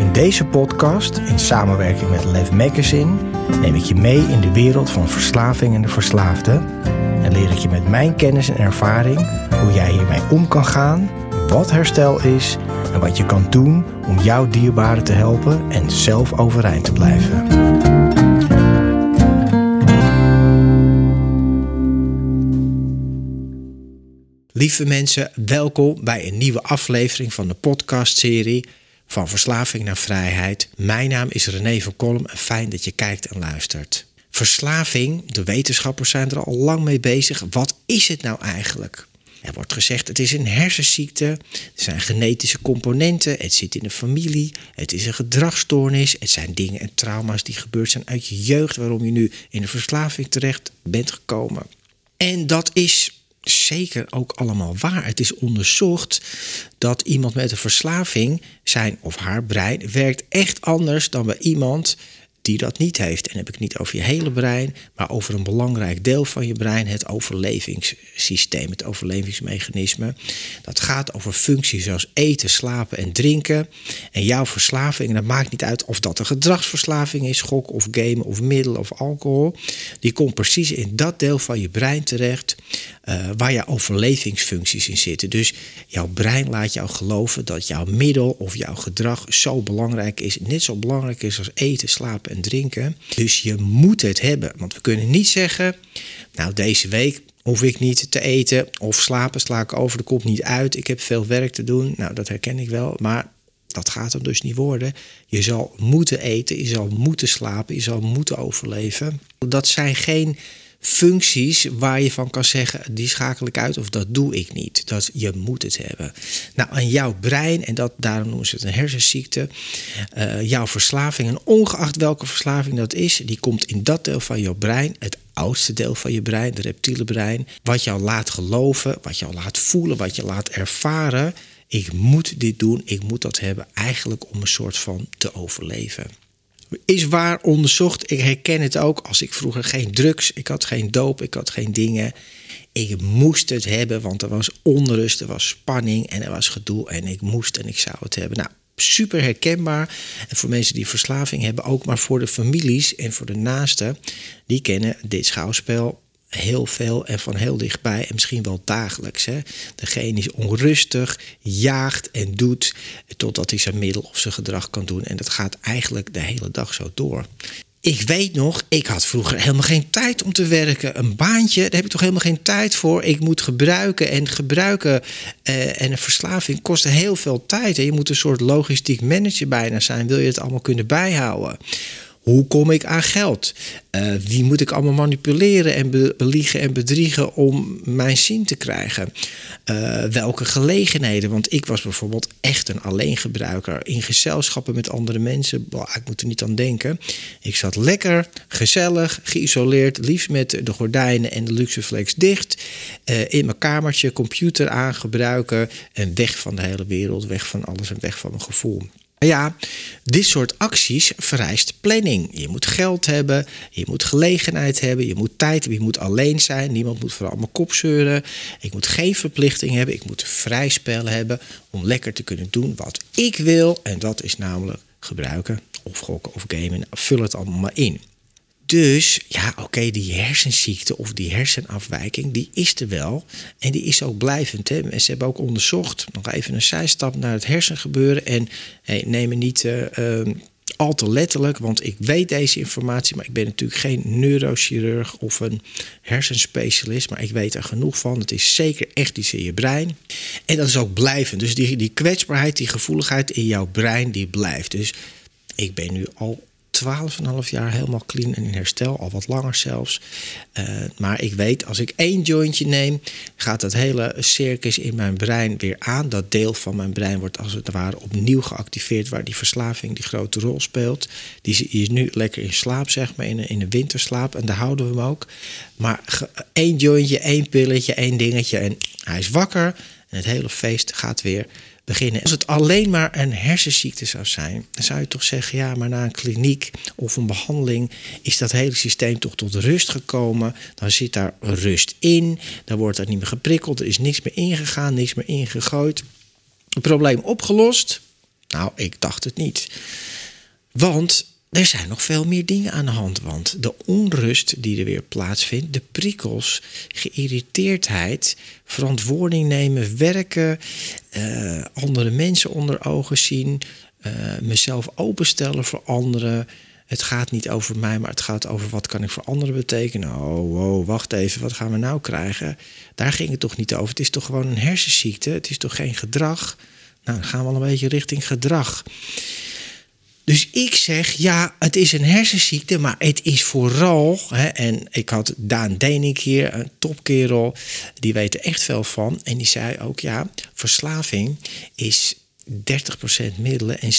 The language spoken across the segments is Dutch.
In deze podcast, in samenwerking met Lev Magazine, neem ik je mee in de wereld van verslaving en de verslaafde. En leer ik je met mijn kennis en ervaring hoe jij hiermee om kan gaan, wat herstel is en wat je kan doen om jouw dierbaren te helpen en zelf overeind te blijven. Lieve mensen, welkom bij een nieuwe aflevering van de podcastserie van verslaving naar vrijheid. Mijn naam is René van Kolm en fijn dat je kijkt en luistert. Verslaving, de wetenschappers zijn er al lang mee bezig. Wat is het nou eigenlijk? Er wordt gezegd het is een hersenziekte, er zijn genetische componenten, het zit in de familie, het is een gedragsstoornis, het zijn dingen en trauma's die gebeurd zijn uit je jeugd waarom je nu in een verslaving terecht bent gekomen. En dat is zeker ook allemaal waar. Het is onderzocht dat iemand met een verslaving, zijn of haar brein, werkt echt anders dan bij iemand die dat niet heeft. En heb ik niet over je hele brein, maar over een belangrijk deel van je brein, het overlevingssysteem, het overlevingsmechanisme. Dat gaat over functies zoals eten, slapen en drinken. En jouw verslaving, en dat maakt niet uit of dat een gedragsverslaving is, gok of gamen of middelen of alcohol, die komt precies in dat deel van je brein terecht uh, waar je overlevingsfuncties in zitten. Dus jouw brein laat jou geloven dat jouw middel of jouw gedrag zo belangrijk is, net zo belangrijk is als eten, slapen en drinken. Dus je moet het hebben. Want we kunnen niet zeggen, nou deze week hoef ik niet te eten of slapen, sla ik over de kop niet uit. Ik heb veel werk te doen. Nou, dat herken ik wel. Maar dat gaat hem dus niet worden. Je zal moeten eten, je zal moeten slapen, je zal moeten overleven. Dat zijn geen functies waar je van kan zeggen, die schakel ik uit of dat doe ik niet. Dat je moet het hebben. Nou, aan jouw brein, en dat, daarom noemen ze het een hersenziekte, uh, jouw verslaving, en ongeacht welke verslaving dat is, die komt in dat deel van jouw brein, het oudste deel van je brein, de reptiele brein, wat jou laat geloven, wat jou laat voelen, wat je laat ervaren. Ik moet dit doen, ik moet dat hebben, eigenlijk om een soort van te overleven is waar onderzocht. Ik herken het ook als ik vroeger geen drugs, ik had geen doop, ik had geen dingen. Ik moest het hebben, want er was onrust, er was spanning en er was gedoe en ik moest en ik zou het hebben. Nou, super herkenbaar. En voor mensen die verslaving hebben, ook maar voor de families en voor de naasten, die kennen dit schouwspel heel veel en van heel dichtbij en misschien wel dagelijks. Hè. Degene is onrustig, jaagt en doet totdat hij zijn middel of zijn gedrag kan doen. En dat gaat eigenlijk de hele dag zo door. Ik weet nog, ik had vroeger helemaal geen tijd om te werken. Een baantje, daar heb ik toch helemaal geen tijd voor. Ik moet gebruiken en gebruiken. Uh, en een verslaving kost heel veel tijd. En je moet een soort logistiek manager bijna zijn. Wil je het allemaal kunnen bijhouden? Hoe kom ik aan geld? Uh, wie moet ik allemaal manipuleren en beliegen en bedriegen om mijn zin te krijgen? Uh, welke gelegenheden? Want ik was bijvoorbeeld echt een alleengebruiker in gezelschappen met andere mensen. Ik moet er niet aan denken. Ik zat lekker, gezellig, geïsoleerd, liefst met de gordijnen en de luxeflex dicht. Uh, in mijn kamertje, computer aangebruiken en weg van de hele wereld, weg van alles en weg van mijn gevoel. Ja, dit soort acties vereist planning. Je moet geld hebben, je moet gelegenheid hebben, je moet tijd hebben, je moet alleen zijn. Niemand moet vooral mijn kop zeuren. Ik moet geen verplichting hebben, ik moet vrij spel hebben om lekker te kunnen doen wat ik wil. En dat is namelijk gebruiken of gokken of gamen. Vul het allemaal maar in. Dus ja, oké, die hersenziekte of die hersenafwijking, die is er wel. En die is ook blijvend. Hè. En ze hebben ook onderzocht, nog even een zijstap naar het hersengebeuren. En hey, neem me niet uh, al te letterlijk, want ik weet deze informatie, maar ik ben natuurlijk geen neurochirurg of een hersenspecialist, maar ik weet er genoeg van. Het is zeker echt iets in je brein. En dat is ook blijvend. Dus die, die kwetsbaarheid, die gevoeligheid in jouw brein, die blijft. Dus ik ben nu al 12,5 jaar helemaal clean en in herstel, al wat langer zelfs. Uh, maar ik weet, als ik één jointje neem, gaat dat hele circus in mijn brein weer aan. Dat deel van mijn brein wordt als het ware opnieuw geactiveerd, waar die verslaving die grote rol speelt. Die is nu lekker in slaap, zeg maar, in een, in winterslaap. En daar houden we hem ook. Maar één jointje, één pilletje, één dingetje en hij is wakker. En het hele feest gaat weer beginnen. Als het alleen maar een hersenziekte zou zijn, dan zou je toch zeggen: ja, maar na een kliniek of een behandeling is dat hele systeem toch tot rust gekomen. Dan zit daar rust in, dan wordt er niet meer geprikkeld, er is niks meer ingegaan, niks meer ingegooid. Een probleem opgelost? Nou, ik dacht het niet. Want er zijn nog veel meer dingen aan de hand. Want de onrust die er weer plaatsvindt, de prikkels, geïrriteerdheid, verantwoording nemen, werken, uh, andere mensen onder ogen zien, uh, mezelf openstellen voor anderen. Het gaat niet over mij, maar het gaat over wat kan ik voor anderen betekenen. Oh, wow, wacht even, wat gaan we nou krijgen? Daar ging het toch niet over. Het is toch gewoon een hersenziekte, het is toch geen gedrag? Nou, dan gaan we al een beetje richting gedrag. Dus ik zeg, ja, het is een hersenziekte, maar het is vooral, hè, en ik had Daan Denik hier, een topkerel, die weet er echt veel van. En die zei ook, ja, verslaving is 30% middelen en 70%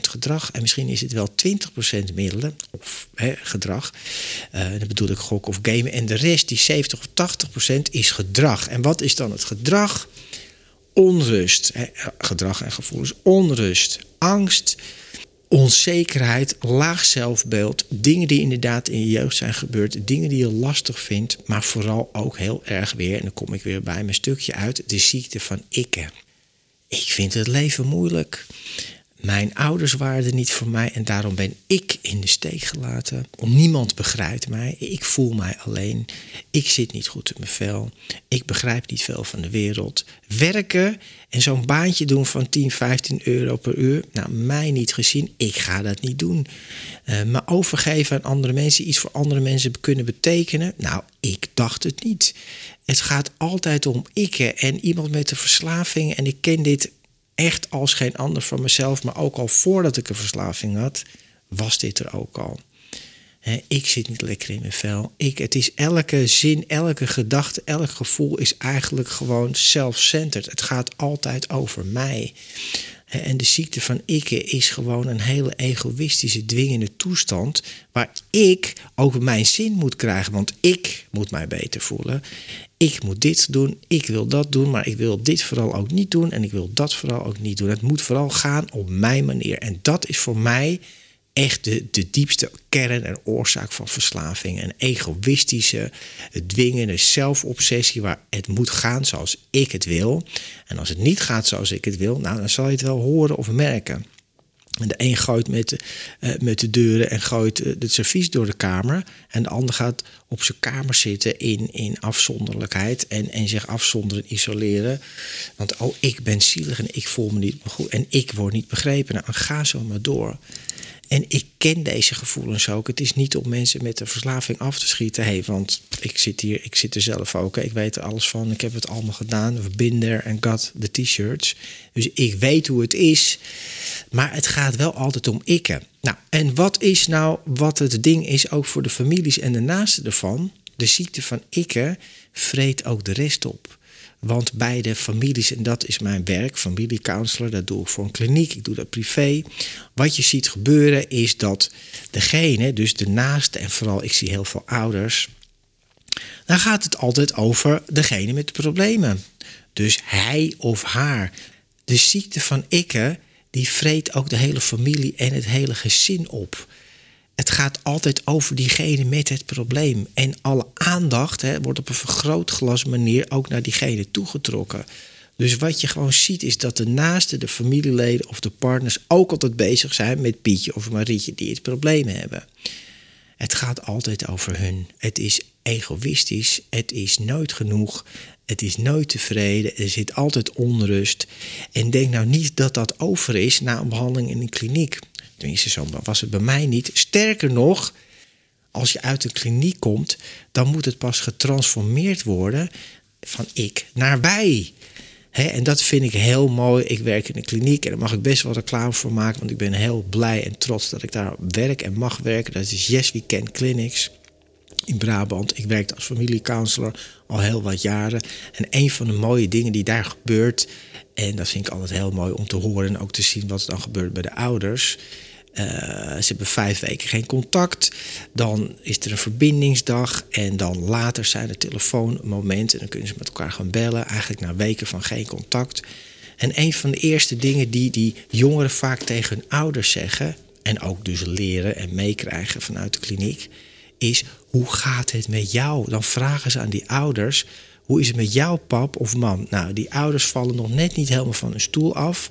gedrag. En misschien is het wel 20% middelen of hè, gedrag. Uh, dan bedoel ik gok of gamen. En de rest, die 70 of 80%, is gedrag. En wat is dan het gedrag? Onrust. Hè, gedrag en gevoelens. Onrust, angst, onzekerheid, laag zelfbeeld, dingen die inderdaad in je jeugd zijn gebeurd, dingen die je lastig vindt, maar vooral ook heel erg weer, en dan kom ik weer bij mijn stukje uit, de ziekte van ikken. Ik vind het leven moeilijk. Mijn ouders waren er niet voor mij en daarom ben ik in de steek gelaten. Niemand begrijpt mij. Ik voel mij alleen. Ik zit niet goed in mijn vel. Ik begrijp niet veel van de wereld. Werken en zo'n baantje doen van 10, 15 euro per uur. Nou, mij niet gezien. Ik ga dat niet doen. Uh, me overgeven aan andere mensen. Iets voor andere mensen kunnen betekenen. Nou, ik dacht het niet. Het gaat altijd om ikken en iemand met een verslaving. En ik ken dit echt als geen ander van mezelf, maar ook al voordat ik een verslaving had, was dit er ook al. ik zit niet lekker in mijn vel. Ik, het is elke zin, elke gedachte, elk gevoel is eigenlijk gewoon self-centered. Het gaat altijd over mij. En de ziekte van ikke is gewoon een hele egoïstische, dwingende toestand. Waar ik ook mijn zin moet krijgen. Want ik moet mij beter voelen. Ik moet dit doen, ik wil dat doen, maar ik wil dit vooral ook niet doen. En ik wil dat vooral ook niet doen. Het moet vooral gaan op mijn manier. En dat is voor mij echt de, de diepste kern en oorzaak van verslaving. Een egoïstische, dwingende zelfobsessie waar het moet gaan zoals ik het wil. En als het niet gaat zoals ik het wil, nou, dan zal je het wel horen of merken. En de een gooit met de, uh, met de deuren en gooit uh, het servies door de kamer. En de ander gaat op zijn kamer zitten in, in afzonderlijkheid en, en zich afzonderen, isoleren. Want oh, ik ben zielig en ik voel me niet goed en ik word niet begrepen. Nou, ga zo maar door. En ik ken deze gevoelens ook. Het is niet om mensen met een verslaving af te schieten. Hey, want ik zit hier, ik zit er zelf ook. Ik weet er alles van. Ik heb het allemaal gedaan. Been there and got the t-shirts. Dus ik weet hoe het is. Maar het gaat wel altijd om ikken. Nou, en wat is nou wat het ding is ook voor de families en de naasten ervan? De ziekte van ikken vreet ook de rest op. Want bij de families, en dat is mijn werk, familiecounselor, dat doe ik voor een kliniek, ik doe dat privé. Wat je ziet gebeuren is dat degene, dus de naaste, en vooral ik zie heel veel ouders, dan gaat het altijd over degene met de problemen. Dus hij of haar. De ziekte van ikke, die vreet ook de hele familie en het hele gezin op gaat altijd over diegene met het probleem. En alle aandacht hè, wordt op een vergrootglas manier ook naar diegene toegetrokken. Dus wat je gewoon ziet is dat de naaste, de familieleden of de partners ook altijd bezig zijn met Pietje of Marietje die het probleem hebben. Het gaat altijd over hun. Het is egoïstisch, het is nooit genoeg, het is nooit tevreden, er zit altijd onrust. En denk nou niet dat dat over is na een behandeling in een kliniek. Tenminste, zo was het bij mij niet. Sterker nog, als je uit een kliniek komt, dan moet het pas getransformeerd worden van ik naar wij. en dat vind ik heel mooi. Ik werk in een kliniek en daar mag ik best wel reclame voor maken. Want ik ben heel blij en trots dat ik daar werk en mag werken. Dat is Yes Weekend Clinics in Brabant. Ik werkte als familiecounselor al heel wat jaren. En een van de mooie dingen die daar gebeurt... en dat vind ik altijd heel mooi om te horen... en ook te zien wat er dan gebeurt bij de ouders... Uh, ze hebben vijf weken geen contact. Dan is er een verbindingsdag. En dan later zijn er telefoonmomenten. En dan kunnen ze met elkaar gaan bellen. Eigenlijk na weken van geen contact. En een van de eerste dingen die die jongeren vaak tegen hun ouders zeggen. En ook dus leren en meekrijgen vanuit de kliniek. Is hoe gaat het met jou? Dan vragen ze aan die ouders. Hoe is het met jouw pap of man? Nou, die ouders vallen nog net niet helemaal van hun stoel af.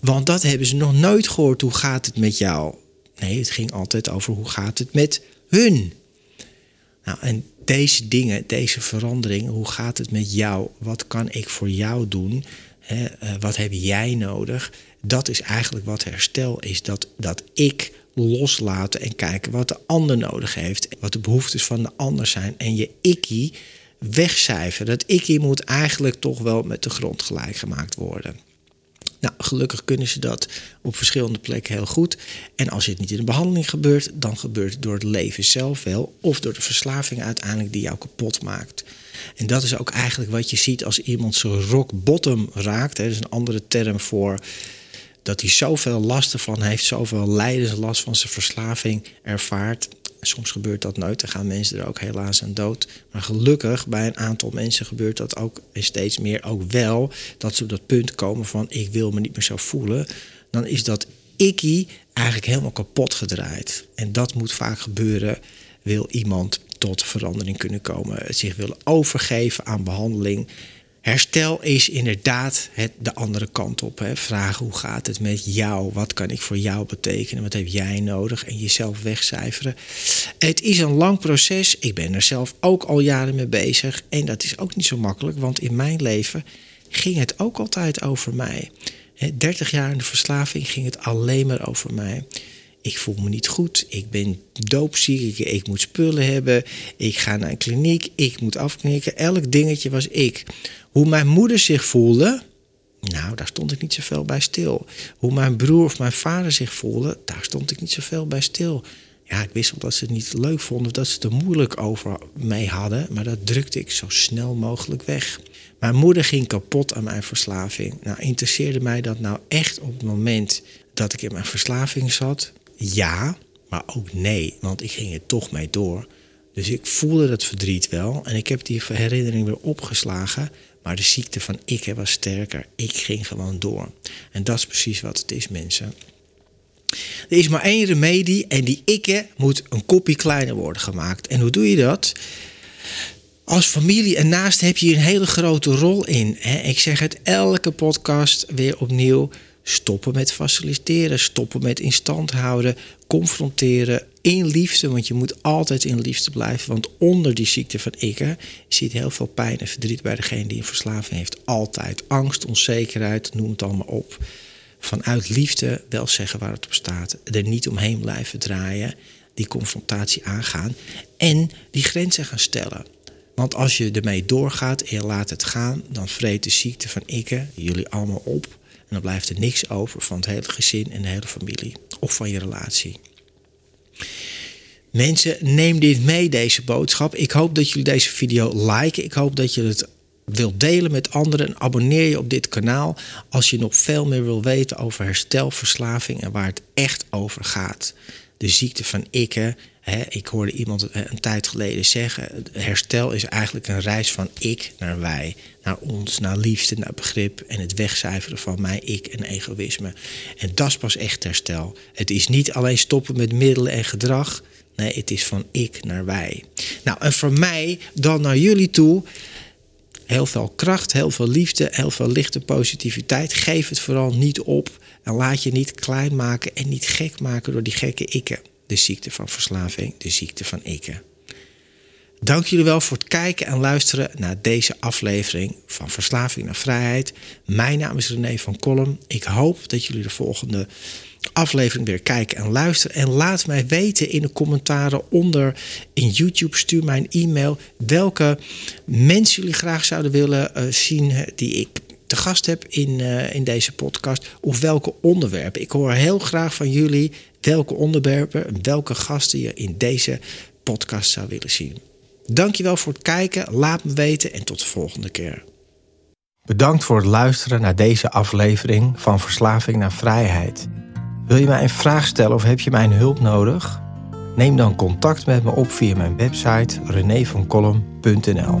Want dat hebben ze nog nooit gehoord. Hoe gaat het met jou? Nee, het ging altijd over hoe gaat het met hun. Nou, en deze dingen, deze veranderingen, hoe gaat het met jou? Wat kan ik voor jou doen? Eh, wat heb jij nodig? Dat is eigenlijk wat herstel is. Dat, dat ik loslaten en kijken wat de ander nodig heeft. Wat de behoeftes van de ander zijn. En je ikkie wegcijferen. Dat ikkie moet eigenlijk toch wel met de grond gelijk gemaakt worden. Nou, gelukkig kunnen ze dat op verschillende plekken heel goed. En als het niet in de behandeling gebeurt, dan gebeurt het door het leven zelf wel. Of door de verslaving uiteindelijk die jou kapot maakt. En dat is ook eigenlijk wat je ziet als iemand zijn rock bottom raakt. Dat is een andere term voor dat hij zoveel last ervan heeft, zoveel lijdenslast van zijn verslaving ervaart. Soms gebeurt dat nooit, dan gaan mensen er ook helaas aan dood. Maar gelukkig bij een aantal mensen gebeurt dat ook en steeds meer ook wel. Dat ze op dat punt komen van ik wil me niet meer zo voelen. Dan is dat ikkie eigenlijk helemaal kapot gedraaid. En dat moet vaak gebeuren, wil iemand tot verandering kunnen komen. Zich willen overgeven aan behandeling. Herstel is inderdaad het, de andere kant op. Hè. Vragen hoe gaat het met jou? Wat kan ik voor jou betekenen? Wat heb jij nodig? En jezelf wegcijferen. Het is een lang proces. Ik ben er zelf ook al jaren mee bezig. En dat is ook niet zo makkelijk, want in mijn leven ging het ook altijd over mij. 30 jaar in de verslaving ging het alleen maar over mij. Ik voel me niet goed. Ik ben doopziek. Ik, moet spullen hebben. Ik ga naar een kliniek. Ik moet afknikken. Elk dingetje was ik. Hoe mijn moeder zich voelde, nou, daar stond ik niet zoveel bij stil. Hoe mijn broer of mijn vader zich voelde, daar stond ik niet zoveel bij stil. Ja, ik wist wel dat ze het niet leuk vonden dat ze het er moeilijk over mee hadden, maar dat drukte ik zo snel mogelijk weg. Mijn moeder ging kapot aan mijn verslaving. Nou, interesseerde mij dat nou echt op het moment dat ik in mijn verslaving zat? Ja, maar ook nee, want ik ging er toch mee door. Dus ik voelde dat verdriet wel en ik heb die herinnering weer opgeslagen. Maar de ziekte van ik was sterker. Ik ging gewoon door. En dat is precies wat het is, mensen. Er is maar één remedie en die ikke moet een kopje kleiner worden gemaakt. En hoe doe je dat? Als familie en naast heb je een hele grote rol in. Ik zeg het elke podcast weer opnieuw. Stoppen met faciliteren, stoppen met instand houden, confronteren in liefde, want je moet altijd in liefde blijven. Want onder die ziekte van ikke zit heel veel pijn en verdriet bij degene die een verslaving heeft. Altijd angst, onzekerheid, noem het allemaal op. Vanuit liefde wel zeggen waar het op staat. Er niet omheen blijven draaien, die confrontatie aangaan en die grenzen gaan stellen. Want als je ermee doorgaat en je laat het gaan, dan vreet de ziekte van ikke jullie allemaal op. En dan blijft er niks over van het hele gezin en de hele familie. Of van je relatie. Mensen, neem dit mee, deze boodschap. Ik hoop dat jullie deze video liken. Ik hoop dat je het wilt delen met anderen. En abonneer je op dit kanaal als je nog veel meer wil weten over herstelverslaving en waar het echt over gaat. De ziekte van ik hoorde iemand een tijd geleden zeggen: herstel is eigenlijk een reis van ik naar wij, naar ons, naar liefde, naar begrip en het wegcijferen van mij, ik en egoïsme. En dat is pas echt herstel. Het is niet alleen stoppen met middelen en gedrag. Nee, het is van ik naar wij. Nou, en voor mij dan naar jullie toe. Heel veel kracht, heel veel liefde, heel veel lichte positiviteit. Geef het vooral niet op. En laat je niet klein maken en niet gek maken door die gekke ikken. De ziekte van verslaving, de ziekte van ikken. Dank jullie wel voor het kijken en luisteren naar deze aflevering van Verslaving naar Vrijheid. Mijn naam is René van Kolm. Ik hoop dat jullie de volgende aflevering weer kijken en luisteren. En laat mij weten in de commentaren onder in YouTube. Stuur mij een e-mail welke mensen jullie graag zouden willen uh, zien die ik te gast heb in, uh, in deze podcast. Of welke onderwerpen. Ik hoor heel graag van jullie welke onderwerpen, welke gasten je in deze podcast zou willen zien. Dankjewel voor het kijken. Laat me weten en tot de volgende keer. Bedankt voor het luisteren naar deze aflevering van Verslaving naar Vrijheid. Wil je mij een vraag stellen of heb je mijn hulp nodig? Neem dan contact met me op via mijn website renévancolum.nl.